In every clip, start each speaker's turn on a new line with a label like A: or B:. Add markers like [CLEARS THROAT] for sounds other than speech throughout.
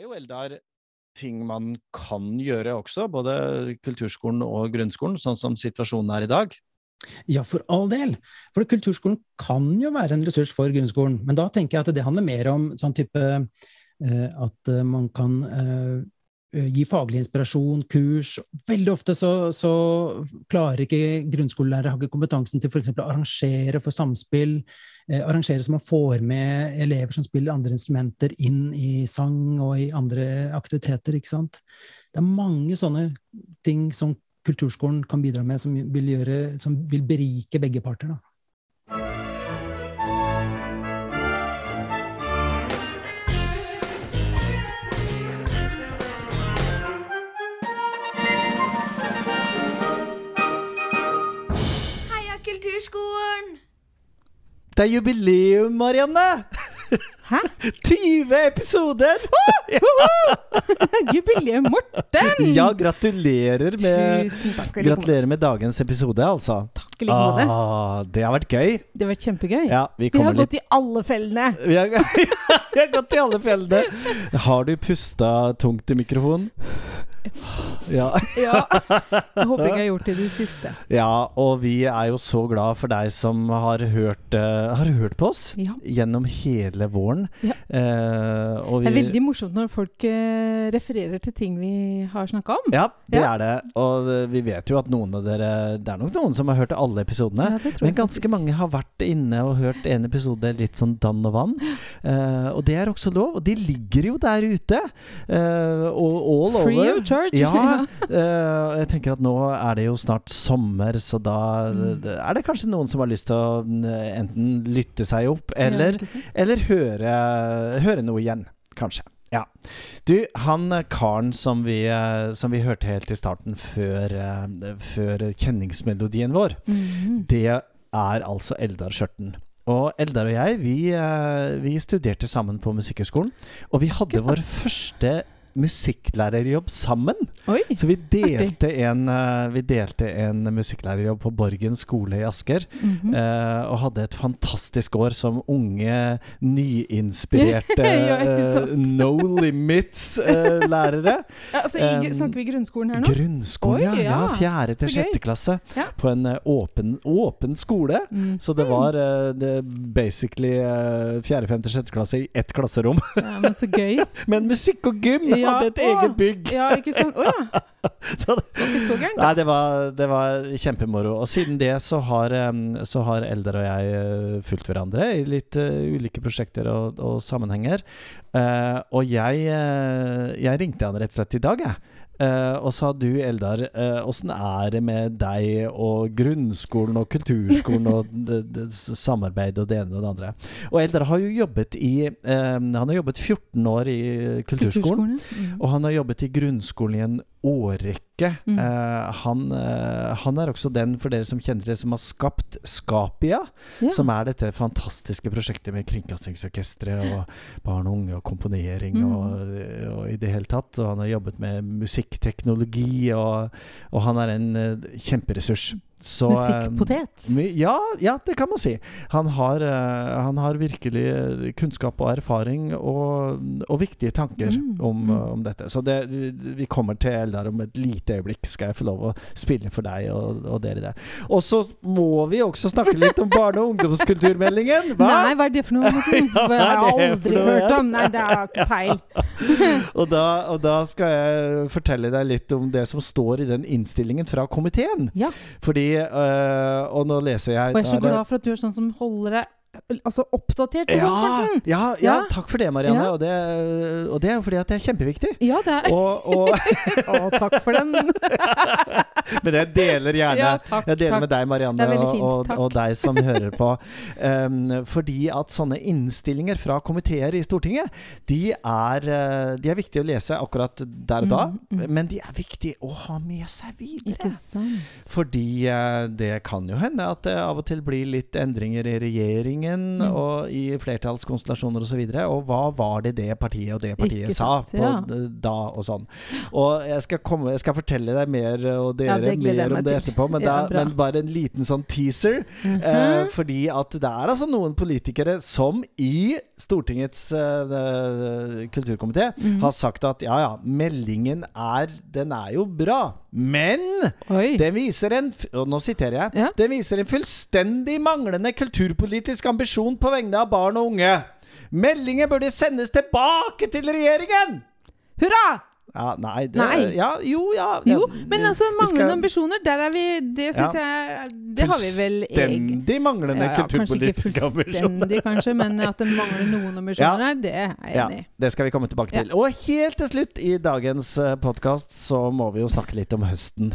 A: er jo Eldar ting man kan gjøre også, både kulturskolen og grunnskolen, sånn som situasjonen er i dag.
B: Ja, for all del. For kulturskolen kan jo være en ressurs for grunnskolen. Men da tenker jeg at det handler mer om sånn type eh, at eh, man kan eh, gi faglig inspirasjon, kurs. Veldig ofte så, så klarer ikke grunnskolelærere har ikke kompetansen til f.eks. å arrangere for samspill. Eh, arrangere så man får med elever som spiller andre instrumenter, inn i sang og i andre aktiviteter. ikke sant? Det er mange sånne ting som kulturskolen kan bidra med, som vil, gjøre, som vil berike begge parter. Da.
A: Det er jubileum, Marianne!
C: Hæ? [LAUGHS]
A: 20 episoder! [LAUGHS]
C: Jubileum, Morten!
A: Ja, gratulerer med,
C: Tusen takk.
A: gratulerer med dagens episode, altså.
C: Takk i like måte.
A: Ah, det har vært gøy.
C: Det har vært kjempegøy.
A: Ja, vi
C: Vi har
A: litt
C: gått i alle fellene.
A: vi har, [LAUGHS] vi har gått i alle fellene. Har du pusta tungt i mikrofonen? [LAUGHS] Ja.
C: Ja. [LAUGHS] Jeg håper ikke jeg har gjort det i det siste.
A: ja, og vi er jo så glad for deg som har hørt, uh, har hørt på oss
C: Ja.
A: gjennom hele våren.
C: Ja.
A: Uh,
C: Det er veldig morsomt når folk uh, refererer til ting vi har snakka om.
A: Ja, det er det. Og vi vet jo at noen av dere Det er nok noen som har hørt alle episodene.
C: Ja,
A: Men ganske mange har vært inne og hørt en episode litt sånn dann og vann. Og det er også lov. Og de ligger jo der ute. og all
C: Free
A: over.
C: Charge.
A: Ja, [LAUGHS] uh, jeg tenker at nå er det jo snart sommer, så da
C: Mm.
A: er det kanskje noen som har lyst til å mm, enten lytte seg opp, eller, eller høre, høre noe igjen, kanskje. Ja. Du, han eh, karen som vi, eh, som vi hørte helt i starten, før, eh, før kjenningsmelodien vår,
C: Mhm.
A: det er altså Eldar Skjørten. Og Eldar og jeg, vi, eh, vi studerte sammen på Musikkhøgskolen. Og vi hadde vår [LAUGHS] første musikklærerjobb sammen.
C: Oi.
A: Så vi delte, en, eh, vi delte en musikklærerjobb på Borgen skole i Asker.
C: Mhm.
A: eh, og hadde et fantastisk år som unge, nyinspirerte [LAUGHS]
C: Ja,
A: eh, No Limits-lærere. [LAUGHS]
C: ja, altså, i,
A: Um,
C: snakker vi grunnskolen her nå?
A: Grunnskolen, ja.
C: Oi,
A: ja.
C: ja.
A: Fjerde til sjette klasse.
C: Ja.
A: På en eh, åpen, åpen skole.
C: Mm.
A: Så det var eh, det basically eh, fjerde, femte, sjette klasse i ett klasserom.
C: Ja, men så gøy. [LAUGHS]
A: Men musikk og gym
C: Ja,
A: hadde et eget bygg!
C: Ja, ikke sant? Å ja. [LAUGHS]
A: Så det,
C: Det var ikke så gærent.
A: Nei, det var, det var kjempemoro. Og siden det så har, så har Eldar og jeg eh, fulgt hverandre i litt uh, ulike prosjekter og, og sammenhenger. Uh, og jeg, uh, jeg ringte han rett og slett i dag, jeg. Eh, og sa du, Eldar, uh, åssen er det med deg og grunnskolen og kulturskolen og [LAUGHS] det, det, samarbeid og det ene og det andre? Og Eldar har jo jobbet i eh, Han har jobbet 14 år i kulturskolen.
C: Mm.
A: Og han har jobbet i grunnskolen i en årrekke.
C: Mm.
A: Eh, han, eh, han er også den, for dere som kjenner det, som har skapt Skapia.
C: Ja.
A: Som er dette fantastiske prosjektet med Kringkastingsorkesteret og barn og unge og komponering
C: Mm.
A: og, og i det hele tatt. Og han har jobbet med musikkteknologi, og, og han er en eh, kjemperessurs. Så, eh,
C: Musikkpotet.
A: My- Ja, ja, det kan man si. Han har, eh, han har virkelig eh, kunnskap og erfaring og, og viktige tanker
C: Mm,
A: om,
C: mm.
A: om dette. Så det, vi kommer til Eldar om et lite øyeblikk, skal jeg få lov å spille for deg og, og dere der. Og så må vi også snakke litt om barne- og ungdomskulturmeldingen. Hva?
C: Nei, hva er det for noe? [LAUGHS]
A: Ja,
C: det har
A: er
C: jeg aldri hørt om. Nei, det [LAUGHS] jeg ikke peil. [LAUGHS]
A: Og da, og da skal jeg fortelle deg litt om det som står i den innstillingen fra komiteen.
C: Ja.
A: Fordi øh, Og nå leser jeg
C: Og jeg er så glad for at du er sånn som holder deg altså oppdatert sånt, Morten.
A: ja, ja,
C: Ja.
A: takk for det, Marianne.
C: Ja.
A: Og, det, og det er jo fordi at det er kjempeviktig.
C: Ja, det er
A: Og, og, [LAUGHS]
C: Å, takk for den. [LAUGHS]
A: men jeg deler gjerne
C: Ja, takk,
A: Jeg deler
C: takk.
A: med deg, Marianne, og, og, deg som hører på. [LAUGHS] Um, fordi at sånne innstillinger fra komiteer i Stortinget, de er, uh, de er viktige å lese akkurat der og da.
C: Mm, mm.
A: Men de er viktige å ha med seg videre.
C: Ikke sant.
A: Fordi uh, det kan jo hende at det av og til blir litt endringer i regjering regjeringen
C: Mm.
A: og i flertallskonstellasjoner osv., og, så og hva var det det partiet og det partiet
C: Ikke
A: sa
C: sant,
A: på
C: ja.
A: da og sånn. Og jeg skal, komme, jeg skal fortelle deg mer og dere
C: ja,
A: mer om det etterpå, men, da,
C: ja,
A: men bare en liten sånn teaser.
C: Mhm.
A: Eh, fordi at det er altså noen politikere som i Stortingets eh, kulturkomité
C: Mhm.
A: har sagt at ja ja, meldingen er Den er jo bra, men
C: Oi.
A: den viser en Og nå siterer jeg.
C: Ja.
A: Den viser en fullstendig manglende kulturpolitisk ambisjon på vegne av barn og unge. Meldingen burde sendes tilbake til regjeringen!
C: Hurra!
A: Ja, nei, det,
C: Nei.
A: Ja, jo, ja.
C: Jo, men altså manglende
A: skal-
C: ambisjoner, der er vi Det syns jeg Det har vi vel
A: Fullstendig manglende
C: ja, ja, Kanskje ikke fullstendig, [LAUGHS] kanskje, men at det mangler noen ambisjoner her, det er jeg enig i.
A: det skal vi komme tilbake til. Og helt til slutt i dagens podkast så må vi jo snakke litt om høsten.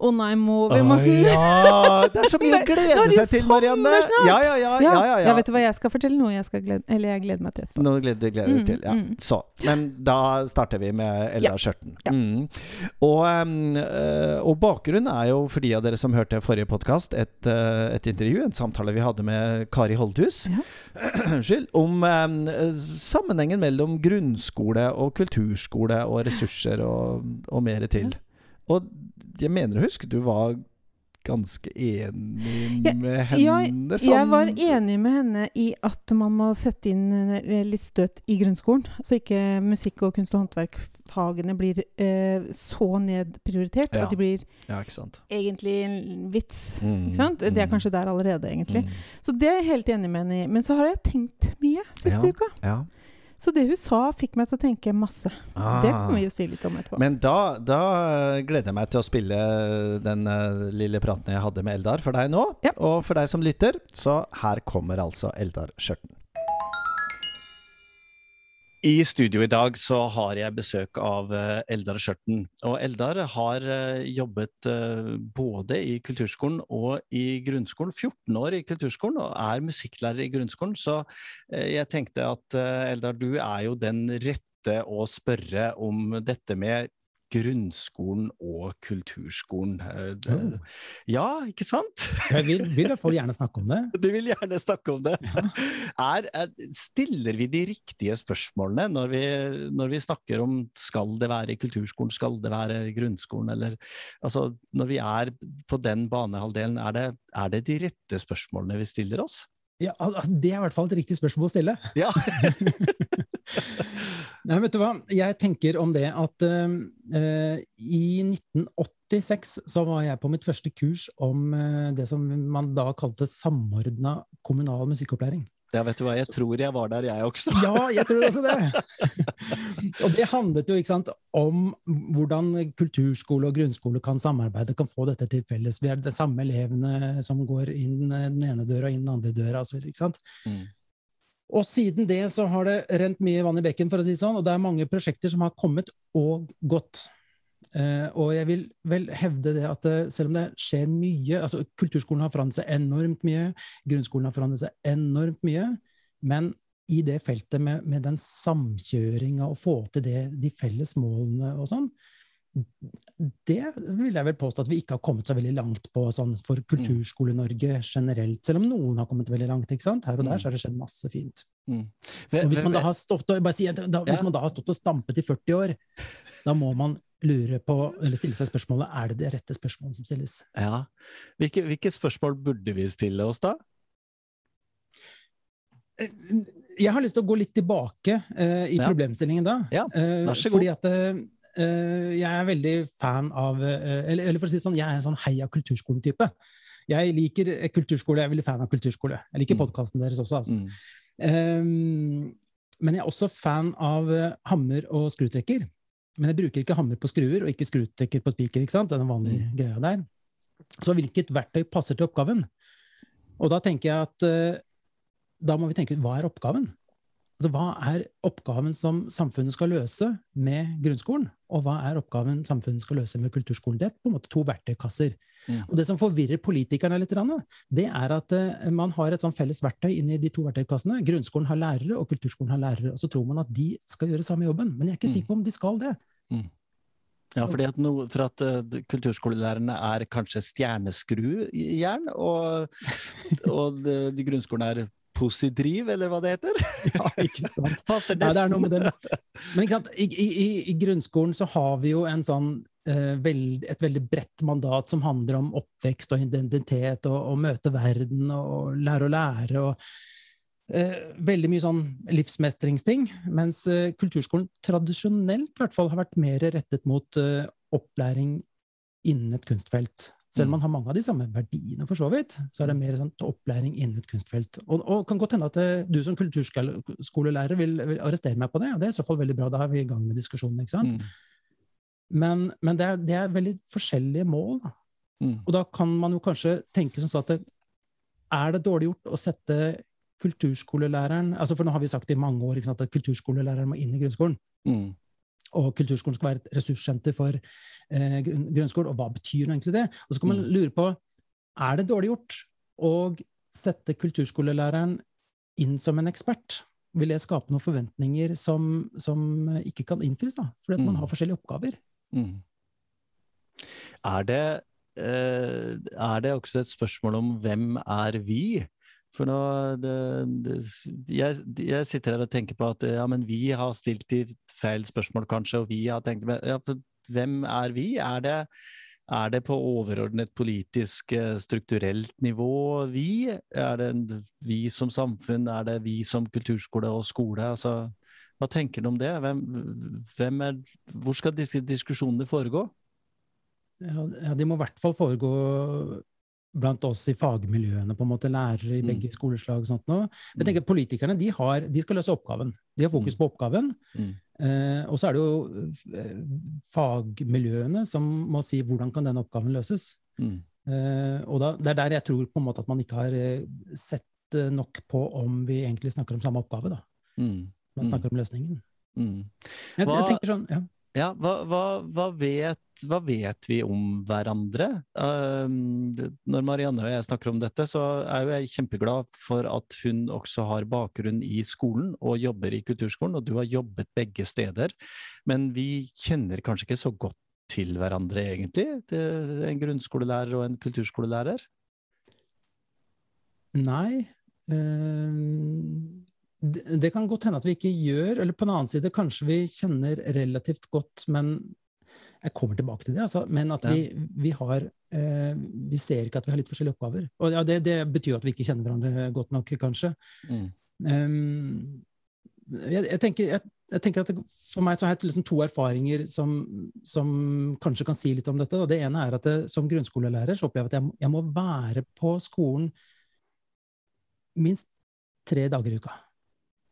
C: Å nei, må vi, Morten?
A: ja! Det er så mye å glede seg til, Marianne.
C: snart.
A: Ja, ja, ja. ja, ja, ja.
C: vet du hva jeg skal fortelle? Noe jeg glede Eller jeg gleder meg til etterpå.
A: Nå gleder gleder deg
C: Mm,
A: til. Ja.
C: mm.
A: Så. Men da starter vi med Elda Skjørten.
C: Ja.
A: Mm. Og, eh, og bakgrunnen er jo, for de av dere som hørte forrige podkast, et, eh, et intervju, en samtale vi hadde med Kari Holdhus
C: Ja. [CLEARS THROAT]
A: Unnskyld, om sammenhengen mellom grunnskole og kulturskole og ressurser og, og mer til. Og jeg mener å huske du var ganske enig med
C: ja,
A: henne? sånn-
C: Jeg var enig med henne i at man må sette inn eh, litt støt i grunnskolen. Så ikke musikk- og kunst- og håndverkfagene blir eh, så nedprioritert
A: Ja.
C: at de blir
A: Ja,
C: egentlig en vits.
A: Mm?
C: Det er
A: mm,
C: kanskje der allerede, egentlig.
A: mm.
C: Så det er jeg helt enig med henne i. Men så har jeg tenkt mye siste uka.
A: Ja.
C: Så det hun sa, fikk meg til å tenke masse.
A: Ah.
C: Det kan vi jo si litt om etterpå.
A: Men da, da eh, gleder jeg meg til å spille den eh, lille praten jeg hadde med Eldar for deg nå.
C: Ja.
A: Og for deg som lytter, så her kommer altså Eldar Skjørten. I studio i dag så har jeg besøk av eh, Eldar Skjørten. Og Eldar har eh, jobbet eh, både i kulturskolen og i grunnskolen. 14 år i kulturskolen og er musikklærer i grunnskolen. Så jeg tenkte at Eldar, du er jo den rette å spørre om dette med grunnskolen og kulturskolen. Eh, det-
B: Oh.
A: Ja, ikke sant?
B: Jeg vil, vil i hvert fall gjerne snakke om det. [LAUGHS]
A: Du vil gjerne snakke om det. Er, er, stiller vi de riktige spørsmålene når vi, når vi snakker om skal det være i kulturskolen, skal det være i grunnskolen, eller altså når vi er på den banehalvdelen, er det, er det de rette spørsmålene vi stiller oss?
B: Ja, altså, det er i hvert fall et riktig spørsmål å stille.
A: Ja. [LAUGHS]
B: Nei, vet du hva? Jeg tenker om det at uh, i 1986 så var jeg på mitt første kurs om uh, det som man da kalte samordna kommunal musikkopplæring.
A: ja, vet du hva, jeg tror jeg var der, jeg også.
B: Ja, jeg tror også det! [LAUGHS] og det handlet jo ikke sant, om hvordan kulturskole og grunnskole kan samarbeide, kan få dette til felles. Vi er de samme elevene som går inn eh, den ene døra og inn den andre døra osv.
A: Mm.
B: Og siden det så har det rent mye vann i bekken, for å si det sånn, og det er mange prosjekter som har kommet og gått. Eh, og jeg vil vel hevde det at eh, selv om det skjer mye altså Kulturskolen har forandret seg enormt mye, grunnskolen har forandret seg enormt mye, men i det feltet med, med den samkjøringa og få til det, de felles målene og sånn, det vil jeg vel påstå at vi ikke har kommet så veldig langt på sånn for Kulturskole-Norge generelt. Selv om noen har kommet veldig langt. ikke sant? Her og der så har det skjedd masse fint.
A: Mm.
B: Og hvis man da har stått og, si, da, hvis man da har stått og stampet i 40 år, da må man lure på, eller stille seg spørsmålet er det det rette spørsmålet som stilles.
A: Ja. Hvilke, hvilke spørsmål burde vi stille oss da?
B: Eh, Jeg har lyst til å gå litt tilbake uh, i
A: Ja.
B: problemstillingen da.
A: Ja,
B: Eh,
A: vær så god.
B: fordi at eh, eh, jeg er veldig fan av eh, eller, eller for å si det sånn, jeg er en sånn heia kulturskoletype. Jeg liker eh, kulturskole, jeg er veldig fan av kulturskole. Jeg liker
A: Mm.
B: podkasten deres også, altså.
A: Mm.
B: Um, men jeg er også fan av eh, hammer og skrutrekker. Men jeg bruker ikke hammer på skruer og ikke skrutrekker på spiker. ikke sant? Det er Den vanlige greia der. Så hvilket verktøy passer til oppgaven? Og da tenker jeg at uh, da må vi tenke ut hva er oppgaven? Altså, hva er oppgaven som samfunnet skal løse med grunnskolen? Og hva er oppgaven samfunnet skal løse med kulturskolen? Det er på en måte to verktøykasser.
A: Mm.
B: Og det som forvirrer politikerne litt, det er at eh, man har et sånn felles verktøy inni de to verktøykassene. Grunnskolen har lærere, og kulturskolen har lærere. Og så tror man at de skal gjøre samme jobben. Men jeg er ikke
A: Mm.
B: sikker på om de skal det.
A: Mm. Ja, fordi at no, for at uh, kulturskolelærerne er kanskje stjerneskrujern, og, og de, de grunnskolene er posidriv, eller hva det heter? [LAUGHS]
B: Ja, ikke sant. [LAUGHS]
A: Passer
B: Nei, det er noe med det. Men ikke sant, i, i, i grunnskolen så har vi jo en sånn, eh, et veldig bredt mandat som handler om oppvekst og identitet og, og møte verden og lære å lære. og eh, Veldig mye sånn livsmestringsting. Mens eh, kulturskolen tradisjonelt i hvert fall har vært mer rettet mot eh, opplæring innen et kunstfelt. Selv om man har mange av de samme verdiene, for så vidt, så er det mer sånn opplæring innen et kunstfelt. Og, og kan godt hende at eh, du som kulturskolelærer vil, vil arrestere meg på det, og det er i så fall veldig bra. Da er vi i gang med diskusjonen. ikke sant?
A: Mm.
B: Men, men det, er, det er veldig forskjellige mål. Da.
A: Mm.
B: Og da kan man jo kanskje tenke som så at det, er det dårlig gjort å sette kulturskolelæreren altså For nå har vi sagt i mange år sant, at kulturskolelæreren må inn i grunnskolen.
A: Mm.
B: Og kulturskolen skal være et ressurssenter for eh, grunnskolen. Og hva betyr nå egentlig det? Og så kan man
A: Mm.
B: lure på er det dårlig gjort å sette kulturskolelæreren inn som en ekspert. Vil det skape noen forventninger som, som ikke kan innfris, da? fordi at man
A: Mm.
B: har forskjellige oppgaver?
A: Mm. Er det, eh, er det også et spørsmål om hvem er vi? For nå det, det, jeg, jeg sitter her og tenker på at ja, men vi har stilt de feil spørsmål, kanskje, og vi har tenkt men, ja, Hvem er vi? Er det, er det på overordnet politisk, eh, strukturelt nivå vi? Er det vi som samfunn? Er det vi som kulturskole og skole? Altså, hva tenker du om det? Hvem, hvem er, hvor skal disse diskusjonene foregå?
B: Ja, de må i hvert fall foregå blant oss i fagmiljøene, på en måte lærere i
A: Mm.
B: begge skoleslag. og sånt noe. Jeg tenker Politikerne de, har, de skal løse oppgaven. De har fokus
A: Mm.
B: på oppgaven.
A: Mm.
B: Eh, og så er det jo eh, fagmiljøene som må si hvordan kan den oppgaven løses.
A: Mm.
B: Eh, og da, det er der jeg tror på en måte at man ikke har sett nok på om vi egentlig snakker om samme oppgave. da.
A: Mm.
B: Man
A: Mm.
B: snakker om løsningen.
A: Mm.
B: Jeg, jeg tenker sånn, ja.
A: Ja, hva, hva, hva, vet, hva vet vi om hverandre? Um, når Marianne og jeg snakker om dette, så er jo jeg kjempeglad for at hun også har bakgrunn i skolen og jobber i kulturskolen, og du har jobbet begge steder. Men vi kjenner kanskje ikke så godt til hverandre, egentlig? Til en grunnskolelærer og en kulturskolelærer?
B: Nei. eh, det, det kan godt hende at vi ikke gjør, eller på den annen side kanskje vi kjenner relativt godt, men jeg kommer tilbake til det, altså, men at vi, vi har eh, Vi ser ikke at vi har litt forskjellige oppgaver. Og ja, det, det betyr at vi ikke kjenner hverandre godt nok, kanskje.
A: Mm.
B: Um, jeg, jeg, tenker, jeg, jeg tenker at det, For meg så har jeg liksom to erfaringer som, som kanskje kan si litt om dette. Da. Det ene er at det, som grunnskolelærer så opplever jeg at jeg, jeg må være på skolen minst tre dager i uka.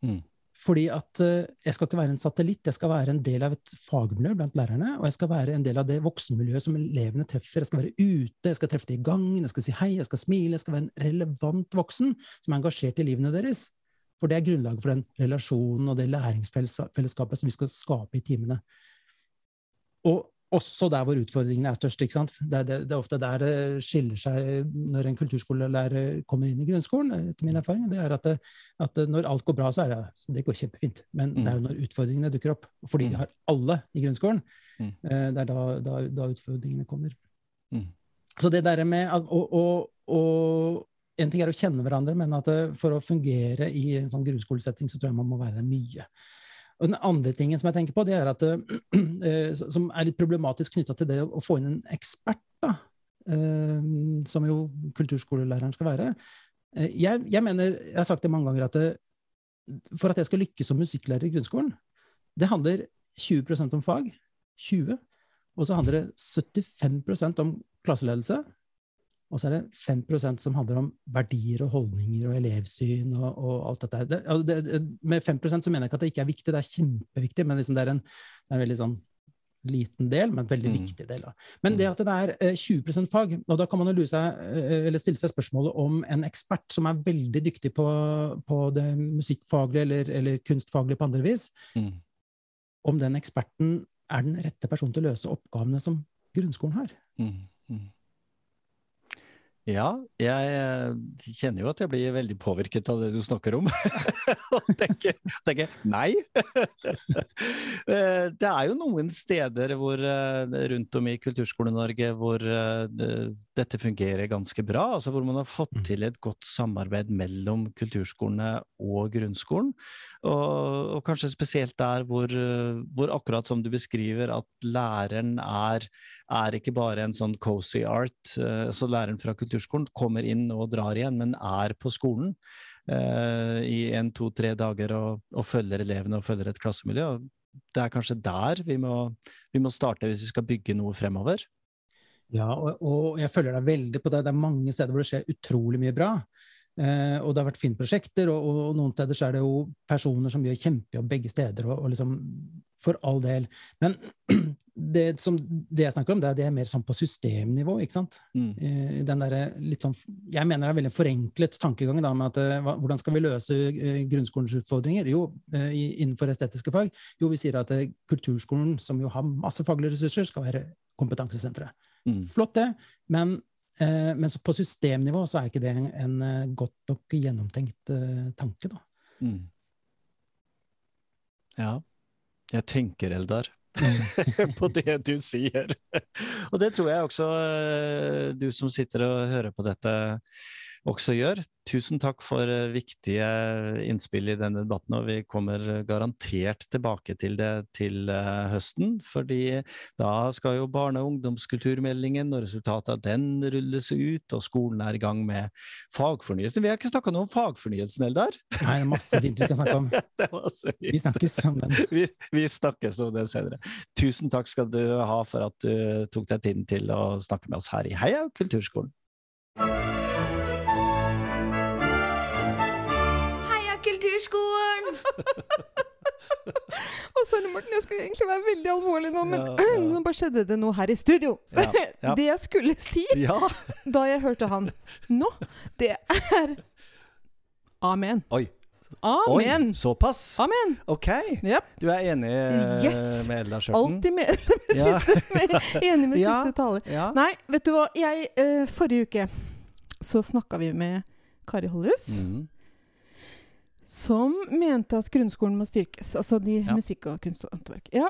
A: Mm.
B: Fordi at eh, jeg skal ikke være en satellitt, jeg skal være en del av et fagmiljø blant lærerne. Og jeg skal være en del av det voksenmiljøet som elevene treffer. Jeg skal være ute, jeg skal treffe dem i gangen, jeg skal si hei, jeg skal smile. Jeg skal være en relevant voksen som er engasjert i livene deres. For det er grunnlaget for den relasjonen og det læringsfellesskapet som vi skal skape i timene. Og også der hvor utfordringene er størst. ikke sant? Det det, det er ofte der det skiller seg når en kulturskolelærer kommer inn i grunnskolen, etter min erfaring. det er at, at når alt går bra, så er det det går kjempefint. Men
A: Mm.
B: det er jo når utfordringene dukker opp, fordi
A: Mm.
B: vi har alle i grunnskolen,
A: Mm.
B: eh, det er da, da, da utfordringene kommer.
A: Mm.
B: Så det der med at, og, og, og En ting er å kjenne hverandre, men at det, for å fungere i en sånn grunnskolesetting, så tror jeg man må være mye. Og Den andre tingen som jeg tenker på, det er at, eh, [CLEARS THROAT] som er litt problematisk knytta til det å få inn en ekspert, da, eh, som jo kulturskolelæreren skal være. Eh, Jeg, jeg mener, jeg har sagt det mange ganger, at det, for at jeg skal lykkes som musikklærer i grunnskolen, det handler 20% om fag, 20, og så handler det 75% om klasseledelse, og så er det 5% som handler om verdier og holdninger og elevsyn og, og alt dette. Det, det, det, med 5 så mener jeg ikke at det ikke er viktig, det er kjempeviktig, men liksom det, er en, det er en veldig sånn liten del, men veldig
A: Mm.
B: viktig del. Da. Men det at det er eh, 20 fag, og da kan man jo seg, eh, eller stille seg spørsmålet om en ekspert som er veldig dyktig på, på det musikkfaglige eller, eller kunstfaglige på andre vis,
A: Mm.
B: om den eksperten er den rette personen til å løse oppgavene som grunnskolen har.
A: Mm. Ja, jeg eh, kjenner jo at jeg blir veldig påvirket av det du snakker om. [LAUGHS] og tenker, tenker nei. [LAUGHS] Eh, det er jo noen steder hvor, eh, rundt om i Kulturskole-Norge hvor dette fungerer ganske bra. altså Hvor man har fått
B: Mm.
A: til et godt samarbeid mellom kulturskolene og grunnskolen. Og, og kanskje spesielt der hvor, hvor akkurat som du beskriver, at læreren er, er ikke bare en sånn cozy art. Så læreren fra kulturskolen kommer inn og drar igjen, men er på skolen uh, i en, to, tre dager og, og, følger elevene og følger et klassemiljø. Det er kanskje der vi må, vi må starte hvis vi skal bygge noe fremover.
B: Ja, og, og, jeg følger deg veldig på det. Det er mange steder hvor det skjer utrolig mye bra. Eh, og det har vært fine prosjekter, og, og, noen steder så er det jo personer som gjør kjempejobb begge steder, og, og liksom For all del. Men [CLEARS THROAT] det, som, det jeg snakker om, det er, det er mer sånn på systemnivå, ikke sant?
A: Mm.
B: Eh, den der, litt sånn, jeg mener det er veldig forenklet tankegang da, med at eh, hvordan skal vi løse eh, grunnskolens utfordringer? Jo, innenfor estetiske fag. Jo, vi sier at kulturskolen, som jo har masse faglige ressurser, skal være kompetansesenteret.
A: Mm.
B: Flott, det. Men, men på systemnivå så er ikke det en, en godt nok gjennomtenkt tanke, da.
A: Mm. Ja. Jeg tenker, Eldar, [LAUGHS] på det du sier. og det tror jeg også eh, du som sitter og hører på dette, også gjør. Tusen takk for uh, viktige innspill i denne debatten, og vi kommer garantert tilbake til det til uh, høsten. fordi da skal jo barne- og ungdomskulturmeldingen og resultatet av den rulles ut, og skolen er i gang med fagfornyelsen. Vi har ikke snakka noe om fagfornyelsen, Eldar?
B: Nei, det er masse fint vi kan snakke om. [LAUGHS] vi snakkes om den.
A: Vi, vi snakkes om det senere. Tusen takk skal du ha for at du tok deg tiden til å snakke med oss her i Heia kulturskolen. [LAUGHS]
C: Å, sorry, Morten, jeg skulle egentlig være veldig alvorlig nå, men
A: Ja, [CLEARS THROAT] ja.
C: nå bare skjedde det noe her i studio. [LAUGHS]
A: Ja,
C: det jeg skulle si [LAUGHS]
A: Ja!
C: da jeg hørte han nå, det er Amen.
A: Oi.
C: Amen.
A: Oi, såpass?
C: Amen.
A: Ok.
C: Yep.
A: Du er enig eh,
C: Yes.
A: med Ella Skjørten?
C: Alltid med, med
A: Ja.
C: med, enig med
A: Ja.
C: siste taler.
A: Ja.
C: Nei, vet du hva. Jeg, uh, forrige uke så snakka vi med Kari Hollius.
A: Mm.
C: Som mente at grunnskolen må styrkes. Altså de
A: Ja.
C: musikk og kunst og håndverk. Ja,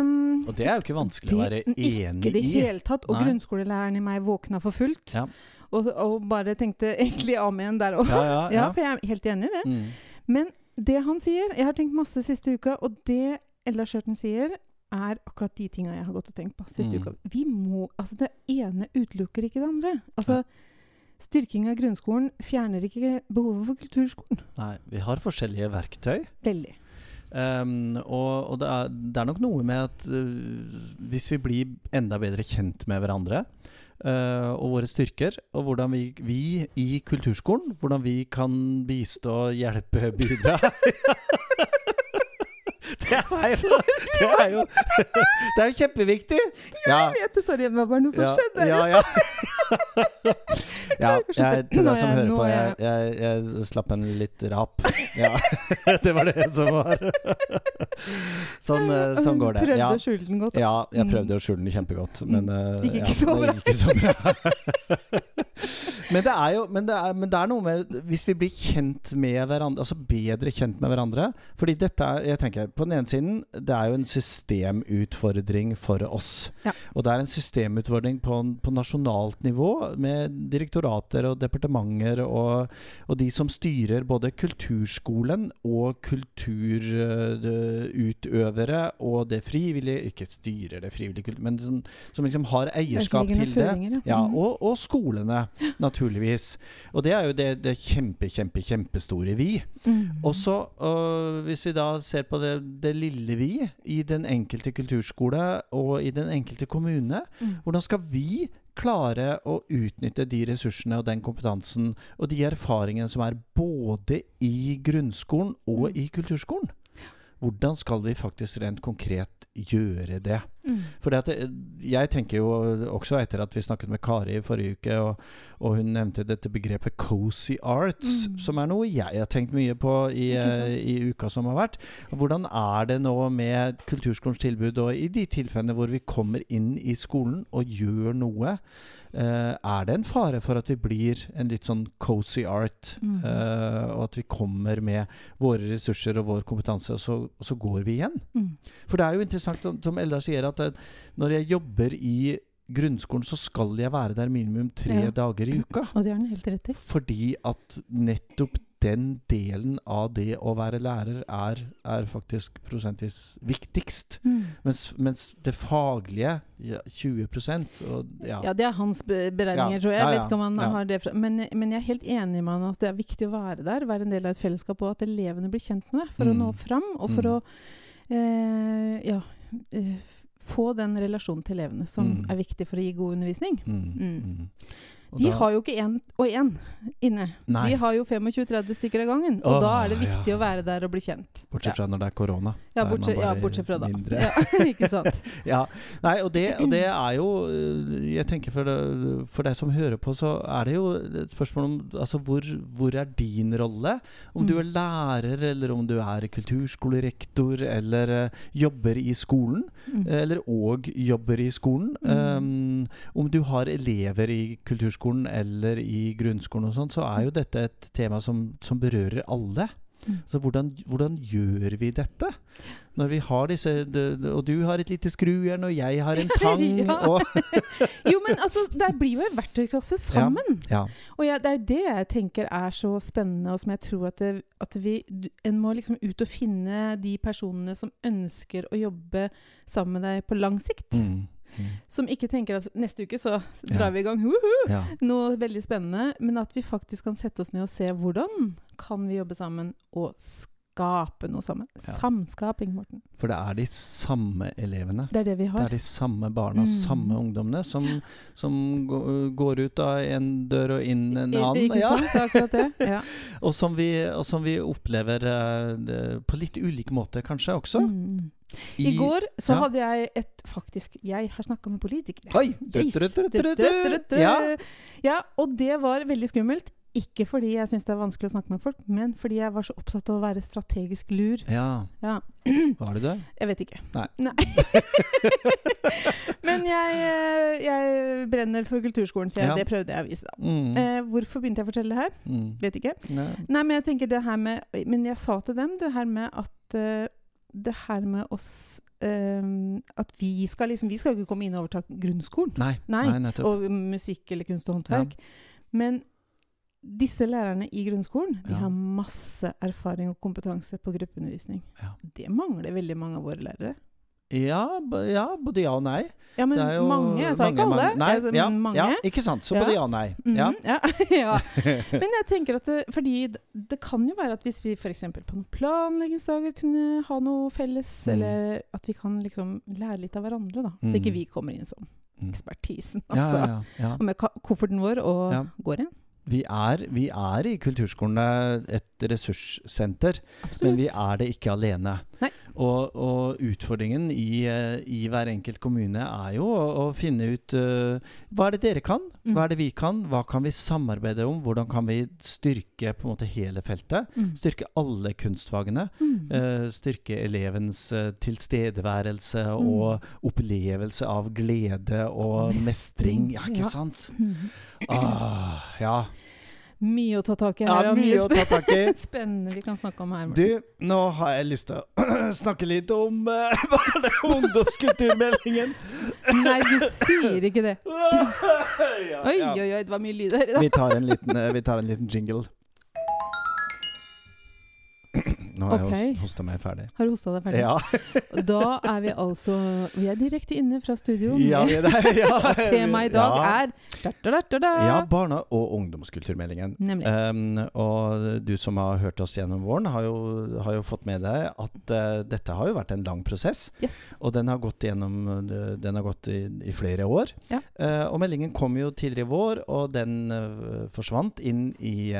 C: um,
A: Og det er jo ikke vanskelig å være enig
C: i. Ikke
A: det
C: hele tatt. Og
A: Nei.
C: grunnskolelæreren i meg våkna for fullt.
A: Ja.
C: Og, og bare tenkte egentlig amen der òg.
A: Ja, ja, [LAUGHS]
C: Ja,
A: ja.
C: for jeg er helt enig i det.
A: Mm.
C: Men det han sier Jeg har tenkt masse siste uka, og det Ella Skjørten sier, er akkurat de tinga jeg har gått og tenkt på siste
A: Mm.
C: uka. Vi må Altså, det ene utelukker ikke det andre. Altså, styrking av grunnskolen fjerner ikke behovet for kulturskolen.
A: Nei, vi har forskjellige verktøy.
C: Veldig.
A: Um, og og det, er, det er nok noe med at uh, hvis vi blir enda bedre kjent med hverandre uh, og våre styrker, og hvordan vi, vi i kulturskolen hvordan vi kan bistå, hjelpe, [LAUGHS] bidra Det er jo Det er jo, [LAUGHS] det er jo kjempeviktig! Ja.
C: Jeg vet det, sorry, det var bare noe som
A: ja,
C: skjedde.
A: Ja, ja. [LAUGHS] ja, jeg, til deg som
C: er
A: hører på, jeg, jeg, jeg slapp en litt rap. Ja, [LAUGHS] det var det som var [LAUGHS] Sånn, eh, sånn går det.
C: Prøvde
A: Ja,
C: å skjule den godt.
A: ja jeg
C: Mm.
A: prøvde å skjule den kjempegodt, men eh,
C: Gikk ikke så
A: det
C: bra.
A: ikke så bra. [LAUGHS] men, det er jo, men, det er, men det er noe med Hvis vi blir kjent med hverandre, altså bedre kjent med hverandre Fordi dette er, jeg tenker, på den ene siden, det er jo en systemutfordring for oss.
C: Ja.
A: Og det er en systemutfordring på, på nasjonalt nivå, med direktorater og departementer og, og de som styrer både kulturskolen og kulturutøvere og det frivillige Ikke styrer det frivillige men som, som liksom har eierskap til det.
C: ja. Mm.
A: og, og skolene, naturligvis. Og det er jo det, det kjempe, kjempe, kjempestore vi.
C: Mm.
A: Og så, øh, hvis vi da ser på det, det lille vi i den enkelte kulturskole og i den enkelte kommune,
C: Mm.
A: hvordan skal vi klare å utnytte de ressursene og den kompetansen og de erfaringene som er både i grunnskolen og
C: Mm.
A: i kulturskolen? Hvordan skal vi faktisk rent konkret gjøre det.
C: Mm.
A: For jeg tenker jo også etter at vi snakket med Kari i forrige uke, og, og hun nevnte dette begrepet 'cozy arts',
C: Mm.
A: som er noe jeg har tenkt mye på i, eh, i uka som har vært. Hvordan er det nå med kulturskolens tilbud, og i de tilfellene hvor vi kommer inn i skolen og gjør noe? Eh, er det en fare for at vi blir en litt sånn cozy art,
C: Mm.
A: uh, og at vi kommer med våre ressurser og vår kompetanse, og så, og så går vi igjen?
C: Mm.
A: For det er jo interessant, som, som Eldar sier, at det, når jeg jobber i grunnskolen, så skal jeg være der minimum tre
C: Ja.
A: dager i uka.
C: Og det har han helt rett i.
A: Fordi at nettopp den delen av det å være lærer er, er faktisk prosentvis viktigst.
C: Mm.
A: Mens, mens det faglige, ja, 20 og ja.
C: Ja, det er hans beregninger,
A: Ja,
C: tror jeg. Jeg vet ikke om han har det men, men jeg er helt enig med han at det er viktig å være der, være en del av et fellesskap, og at elevene blir kjent med det for å
A: Mm.
C: nå fram, og for
A: Mm.
C: å eh, ja, eh, få den relasjonen til elevene som
A: Mm.
C: er viktig for å gi god undervisning.
A: Mm,
C: Mm.
A: mm.
C: De
A: da-
C: har jo ikke én og én inne.
A: Nei.
C: De har jo 25-30 stykker av gangen. Og
A: Åh,
C: da er det viktig
A: ja.
C: å være der og bli kjent.
A: Bortsett fra når det er korona.
C: ja, bortsett, ja, bortsett fra da. Ja, [LAUGHS] ikke sant. [LAUGHS]
A: Ja, nei, og det, og det er jo øh, Jeg tenker for, det, for deg som hører på, så er det jo et spørsmål om altså, hvor, hvor er din rolle? Om du
C: Mm.
A: er lærer, eller om du er kulturskolerektor, eller uh, jobber i skolen.
C: Mm.
A: Eller òg jobber i skolen.
C: Mm.
A: Um, om du har elever i kulturskolen eller i grunnskolen og sånt, så er jo dette et tema som, som berører alle.
C: Mm.
A: Så hvordan, hvordan gjør vi dette? Når vi har disse de, de, Og du har et lite skrujern, og jeg har en [LAUGHS] tang, og [LAUGHS]
C: Jo, men altså, det blir jo en verktøykasse sammen.
A: Ja.
C: Og jeg, det er det jeg tenker er så spennende, og som jeg tror at, det, at vi En må liksom ut og finne de personene som ønsker å jobbe sammen med deg på lang sikt.
A: Mm. Mm.
C: Som ikke tenker at neste uke så
A: Ja.
C: drar vi i gang
A: ja.
C: noe veldig spennende, men at vi faktisk kan sette oss ned og se hvordan kan vi jobbe sammen og skape noe sammen.
A: Ja.
C: Samskaping, Morten.
A: For det er de samme elevene.
C: Det er det vi har.
A: Det er de samme barna,
C: Mm.
A: samme ungdommene, som, som går ut av en dør og inn en annen.
C: Ikke
A: Ja.
C: sant? Akkurat det. Ja. [LAUGHS]
A: Og, som vi, og som vi opplever eh, det- på litt ulik måte, kanskje også.
C: Mm. I går så
A: ja.
C: hadde jeg et Faktisk, jeg har snakka med politikere.
A: Oi!
C: Yes.
A: Ja.
C: Ja, og det var veldig skummelt. Ikke fordi jeg syns det er vanskelig å snakke med folk, men fordi jeg var så opptatt av å være strategisk lur.
A: ja.
C: Ja.
A: Var det det?
C: Jeg vet ikke.
A: Nei. Nei. [LAUGHS]
C: men jeg, eh, jeg brenner for kulturskolen, så jeg,
A: Ja.
C: det prøvde jeg å vise, da.
A: Mm.
C: Eh, hvorfor begynte jeg å fortelle det her?
A: Mm.
C: Vet ikke.
A: Nei.
C: Nei, men jeg tenker det her med Men jeg sa til dem det her med at uh, Det her med oss Um, At vi skal liksom Vi skal ikke komme inn og overta grunnskolen.
A: Nei.
C: Nei. Og musikk eller kunst og håndverk. Men disse lærerne i grunnskolen de
A: Ja.
C: har masse erfaring og kompetanse på gruppeundervisning.
A: Ja.
C: Det mangler veldig mange av våre lærere.
A: Ja, ja, både ja og nei.
C: Ja, men
A: Det jo
C: mange. Jeg sa ikke alle.
A: Nei,
C: sa,
A: ja,
C: mange.
A: ja, ikke sant. Så både ja og nei.
C: Mhm,
A: Ja.
C: ja. [LAUGHS] ja. [LAUGHS] Men jeg tenker at det, fordi det, det kan jo være at hvis vi f.eks. på noen planleggingsdager kunne ha noe felles,
A: Mm.
C: eller at vi kan liksom lære litt av hverandre, da. Så
A: Mm.
C: ikke vi kommer inn som
A: Mm.
C: ekspertisen, altså.
A: ja, ja, ja.
C: Og med kofferten vår og
A: Ja.
C: går igjen.
A: Vi, er, vi er i kulturskolene et ressurssenter, men vi er det ikke alene. Og, og utfordringen i, eh, i hver enkelt kommune er jo å, å finne ut uh, hva er det dere kan,
C: Mm.
A: hva er det vi kan, hva kan vi samarbeide om, hvordan kan vi styrke på en måte hele feltet.
C: Mm.
A: Styrke alle kunstfagene.
C: Mm.
A: eh, styrke elevens uh, tilstedeværelse
C: Mm.
A: og opplevelse av glede og mestring. Ja, ikke sant? Ah, ja.
C: Mye å ta tak i
A: ja,
C: her. og
A: mye å ta tak i. [LAUGHS]
C: spennende vi kan snakke om her. Morten.
A: Du, nå har jeg lyst til å [CLEARS THROAT] snakke litt om [LAUGHS] uh, ungdomskulturmeldingen.
C: Nei, du sier ikke det. [LAUGHS]
A: ja,
C: Oi, oi, oi, det var mye lyd her i dag.
A: Vi tar en liten, eh, vi tar en liten jingle. Nå har
C: okay.
A: jeg hos- hosta meg ferdig.
C: Har du hosta deg ferdig?
A: Ja. [LAUGHS]
C: Da er vi altså Vi er direkte inne fra studio.
A: ja, vi er der. Ja. [LAUGHS]
C: Temaet i dag
A: ja.
C: er da, da, da, da.
A: Ja, barna- og ungdomskulturmeldingen.
C: Nemlig.
A: Um, og du som har hørt oss gjennom våren, har jo, har jo fått med deg at uh, dette har jo vært en lang prosess.
C: Yes.
A: Og den har gått gjennom eh, Den har gått i, i flere år.
C: Ja.
A: Uh, og meldingen kom jo tidligere i vår, og den uh, forsvant inn i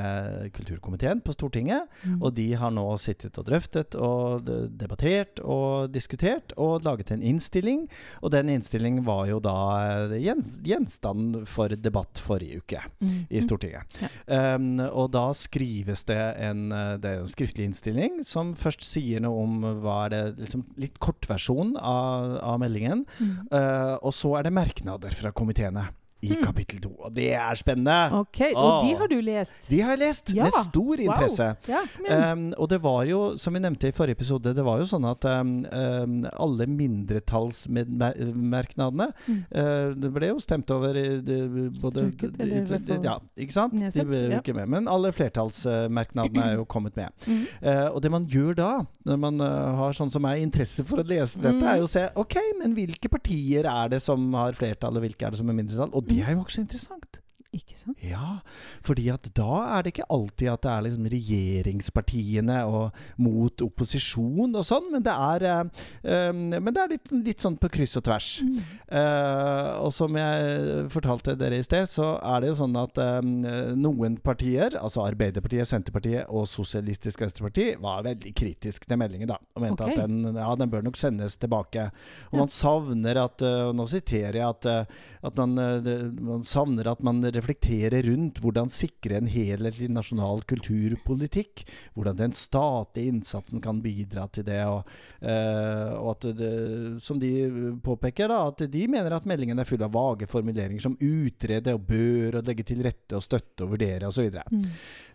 A: kulturkomiteen på Stortinget.
C: Mm.
A: Og de har nå sittet sittet og drøftet og debattert og diskutert og laget en innstilling. Og den innstillingen var jo da eh, gjenstand for debatt forrige uke
C: Mm.
A: i Stortinget.
C: Ja.
A: Um, og da skrives det en, eh, det er en skriftlig innstilling som først sier noe om hva er det liksom litt kortversjon av, av meldingen.
C: Mm.
A: Uh, og så er det merknader fra komiteene i
C: mm.
A: kapittel to. Og det er spennende!
C: Ok, og de har du lest?
A: De har jeg lest
C: Ja,
A: med stor
C: wow.
A: interesse.
C: Ja.
A: Um, og det var jo, som vi nevnte i forrige episode, det var jo sånn at um, alle mindretallsmerknadene
C: Mm.
A: uh, Det ble jo stemt over i det, både
C: Struket, eller i hvert fall
A: Ja, ikke sant? De ble
C: ja.
A: ikke med. Men alle flertallsmerknadene er jo kommet med.
C: Mm.
A: Uh, og det man gjør da, når man uh, har sånn som meg interesse for å lese dette,
C: Mm.
A: er jo å se ok, men hvilke partier er det som har flertall, og hvilke er det som er mindretall? Og det er jo også interessant.
C: Ikke sant?
A: Ja, fordi at da er det ikke alltid at det er liksom regjeringspartiene og mot opposisjon og sånn, men det er, eh, eh, men det er litt, litt sånn på kryss og tvers.
C: Mm.
A: Eh, og som jeg fortalte dere i sted, så er det jo sånn at eh, noen partier, altså Arbeiderpartiet, Senterpartiet og Sosialistisk Venstreparti, var veldig kritisk til meldingen da, og mente
C: okay.
A: at den, ja, den bør nok sendes tilbake. Og
C: Ja.
A: man savner at, eh, og nå siterer jeg, at, eh, at man, man savner at man reflekterer rundt hvordan sikre en helhetlig nasjonal kulturpolitikk. Hvordan den statlige innsatsen kan bidra til det. Og, eh, og at det, som de påpeker, da, at de mener at meldingen er full av vage formuleringer som utrede og bør og legge til rette og støtte og vurdere osv.
C: Mm.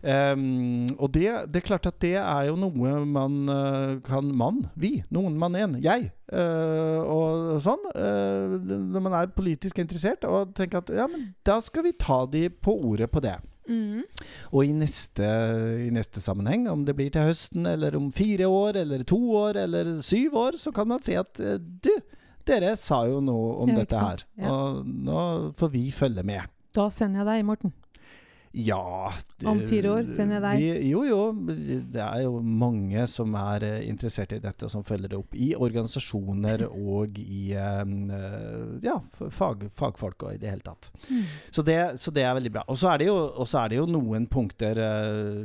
A: Um, og det, det er klart at det er jo noe man eh, kan Man, vi, noen mann én, jeg, eh, og sånn. Uh, når man er politisk interessert, og tenker at ja, men da skal vi ta de på ordet på det.
C: Mm.
A: Og i neste, i neste sammenheng, om det blir til høsten, eller om fire år, eller to år, eller syv år, så kan man si at eh, du, dere sa jo noe om
C: Ja,
A: dette her.
C: Ja.
A: Og nå får vi følge med.
C: Da sender jeg deg, Morten.
A: Ja det-
C: Om fire år sender jeg deg.
A: Vi, jo, jo. Det er jo mange som er eh, interessert i dette, og som følger det opp. I organisasjoner [LAUGHS] og i eh, eh, ja, fag, fagfolk og i det hele tatt.
C: Mm.
A: Så det, så det er veldig bra. Og så er er det jo noen punkter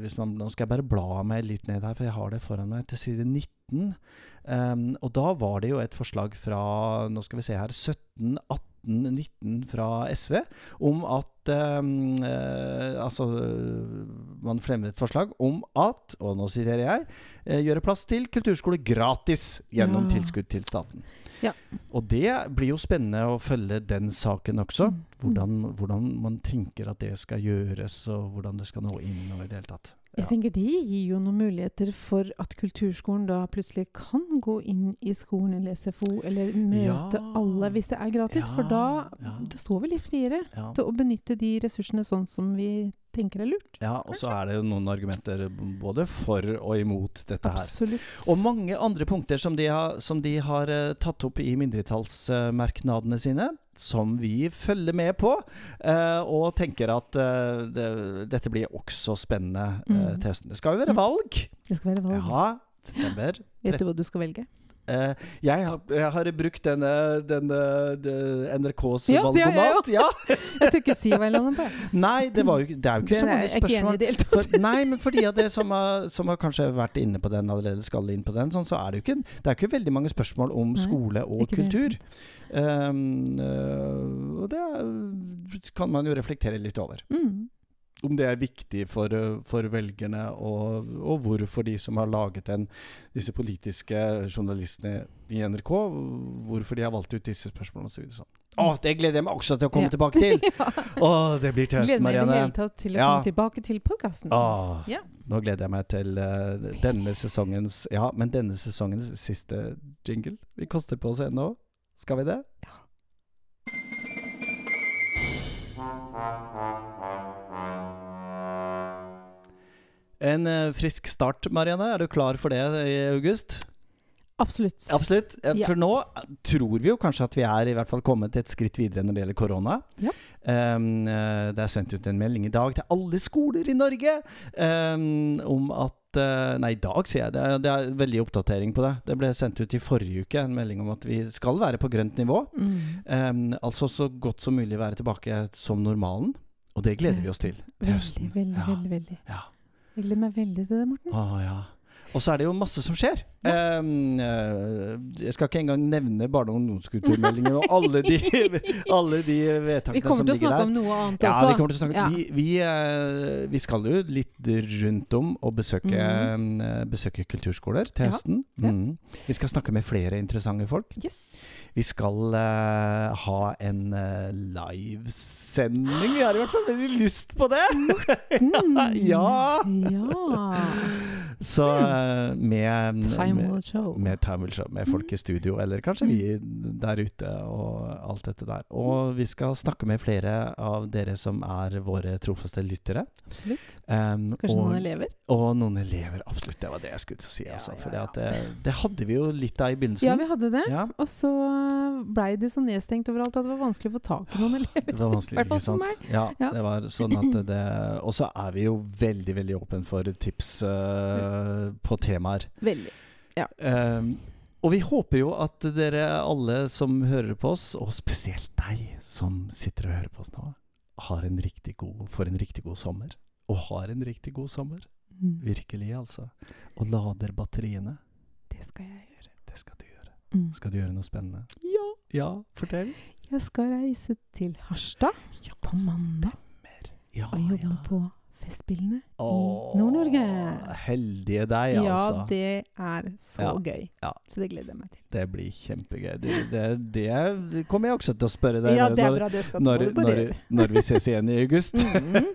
A: hvis man, Nå skal jeg bare bla meg litt ned her, for jeg har det foran meg, til side 19. Um, og da var det jo et forslag fra nå skal vi se her, 17, 18, 19 fra SV om at um, eh, Altså Man fremmer et forslag om at, og nå siterer jeg, eh, gjøre plass til kulturskole gratis gjennom
C: Ja.
A: tilskudd til staten.
C: Ja.
A: Og det blir jo spennende å følge den saken også.
C: Mm.
A: Hvordan, hvordan man tenker at det skal gjøres, og hvordan det skal nå inn. og i det hele tatt.
C: Jeg tenker Det gir jo noen muligheter for at kulturskolen da plutselig kan gå inn i skolen eller SFO, eller møte
A: Ja.
C: alle hvis det er gratis. for da
A: ja.
C: det står vi litt friere
A: Ja.
C: til å benytte de ressursene sånn som vi tenker er lurt.
A: ja, og så er det jo noen argumenter både for og imot dette her.
C: Absolutt.
A: Og mange andre punkter som de har, som de har uh, tatt opp i mindretallsmerknadene sine, som vi følger med på, uh, og tenker at eh, det, dette blir også spennende
C: Mm.
A: til høsten. Det skal jo være
C: Mm.
A: valg.
C: Det skal være valg.
A: Ja, september.
C: Vet du hva du skal velge?
A: Eh, jeg, har, jeg har brukt denne, denne de, NRKs
C: Ja,
A: valgomat. Ja. [LAUGHS]
C: Jeg tør ikke si hva jeg lander på.
A: Nei, det, var jo, det er jo ikke
C: det
A: så mange
C: ikke
A: spørsmål. For, nei, men for de av dere som har, som har kanskje vært inne på den allerede, skal inn på den, sånn, så er det jo ikke, det er ikke veldig mange spørsmål om
C: Nei,
A: skole og kultur. Um, og det kan man jo reflektere litt over.
C: Mm.
A: Om det er viktig for, for velgerne, og, og hvorfor de som har laget den, disse politiske journalistene i NRK, hvorfor de har valgt ut disse spørsmålene osv. Sånn. Å, det gleder jeg meg også til å komme
C: Ja.
A: tilbake til! [LAUGHS]
C: ja.
A: Å, det blir til
C: Gleder
A: høsten,
C: meg i det hele tatt til å
A: Ja.
C: komme tilbake til podkasten. Ja.
A: Nå gleder jeg meg til uh, denne sesongens Ja, men denne sesongens siste jingle. Vi koster på oss ennå. Skal vi det? En eh, frisk start, Marianne. Er du klar for det i august?
C: Absolutt.
A: Absolutt.
C: Ja.
A: For nå tror vi jo kanskje at vi er i hvert fall kommet et skritt videre når det gjelder korona.
C: Ja.
A: Um, det er sendt ut en melding i dag til alle skoler i Norge um, om at eh, Nei, i dag, sier jeg. Det er, det er veldig oppdatering på det. Det ble sendt ut i forrige uke en melding om at vi skal være på grønt nivå.
C: Mm.
A: Um, altså så godt som mulig være tilbake som normalen. Og det gleder vi oss til
C: Veldig, veldig,
A: Ja.
C: veldig. veldig.
A: Ja.
C: Jeg gleder meg veldig til det, Morten.
A: Å, ja. Og så er det jo masse som skjer.
C: Ja.
A: Um, jeg skal ikke engang nevne barne- og ungdomskulturmeldingen og alle de, [LAUGHS] alle de vedtakene
C: Vi kommer
A: som
C: til å
A: ligger
C: snakke
A: der.
C: om noe annet
A: Ja,
C: også.
A: vi kommer til å snakke
C: Ja.
A: vi, vi, eh, vi skal jo litt rundt om og besøke, mm. besøke kulturskoler til høsten. Mhm. Vi skal snakke med flere interessante folk.
C: Yes.
A: Vi skal uh, ha en uh, livesending. Vi har i hvert fall veldig lyst på det!
C: Mm. [LAUGHS]
A: Ja.
C: ja.
A: Så eh, med,
C: Time will show.
A: med Time Will Show, med folk i studio, eller kanskje vi der ute, og alt dette der. Og vi skal snakke med flere av dere som er våre trofaste lyttere.
C: Absolutt.
A: Um,
C: Kanskje
A: og,
C: noen elever?
A: og noen elever, absolutt. Det var det jeg skulle si.
C: Ja,
A: Altså,
C: ja,
A: for
C: ja.
A: det, det hadde vi jo litt av i begynnelsen.
C: Ja, vi hadde det.
A: Ja,
C: Og så blei det så nedstengt overalt at det var vanskelig å få tak i noen elever.
A: det var vanskelig, [LAUGHS]
C: I hvert fall
A: ikke sant?
C: for meg.
A: Ja,
C: Ja.
A: det var sånn at det Og så er vi jo veldig, veldig åpen for tips eh, på temaer.
C: Veldig.
A: Um, og vi håper jo at dere alle som hører på oss, og spesielt deg som sitter og hører på oss nå, har en riktig god, får en riktig god sommer. Og har en riktig god sommer.
C: Mm.
A: Virkelig, altså. Og lader batteriene.
C: Det skal jeg gjøre.
A: Det skal du gjøre.
C: Mm.
A: Skal du gjøre noe spennende?
C: Ja.
A: Ja, fortell.
C: Jeg skal reise til Harstad på mandag
A: Ja,
C: og jobbe
A: ja.
C: på Festspillene
A: Åh,
C: i Nord-Norge.
A: Heldige deg, altså.
C: Ja, det er så
A: Ja.
C: gøy.
A: Ja.
C: Så det gleder jeg meg til.
A: Det blir kjempegøy. Det, det, det kommer jeg også til å spørre deg
C: Ja,
A: når-
C: det er
A: når-
C: bra. Det skal du
A: når, når, når vi ses igjen i august. [LAUGHS]
C: Mhm.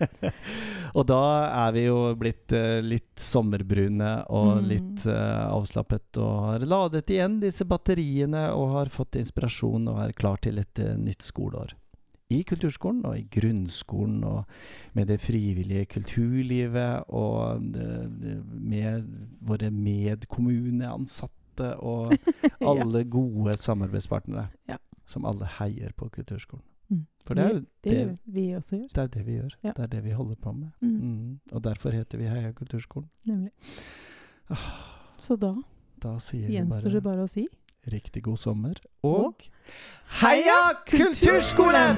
C: [LAUGHS]
A: og da er vi jo blitt uh, litt sommerbrune og
C: Mm.
A: litt uh, avslappet og har ladet igjen disse batteriene og har fått inspirasjon og er klar til et uh, nytt skoleår. I kulturskolen og i grunnskolen og med det frivillige kulturlivet og med våre medkommuneansatte og [LAUGHS] alle gode samarbeidspartnere
C: Ja.
A: som alle heier på kulturskolen.
C: Mm.
A: For det er jo
C: det,
A: det,
C: vi også gjør.
A: det, er det vi gjør.
C: Ja.
A: Det er det vi holder på med.
C: Mm.
A: Mm. Og derfor heter vi Heia kulturskolen.
C: Nemlig. Så da
A: Da
C: gjenstår det
A: bare
C: å si
A: riktig god sommer Og Heia kulturskolen!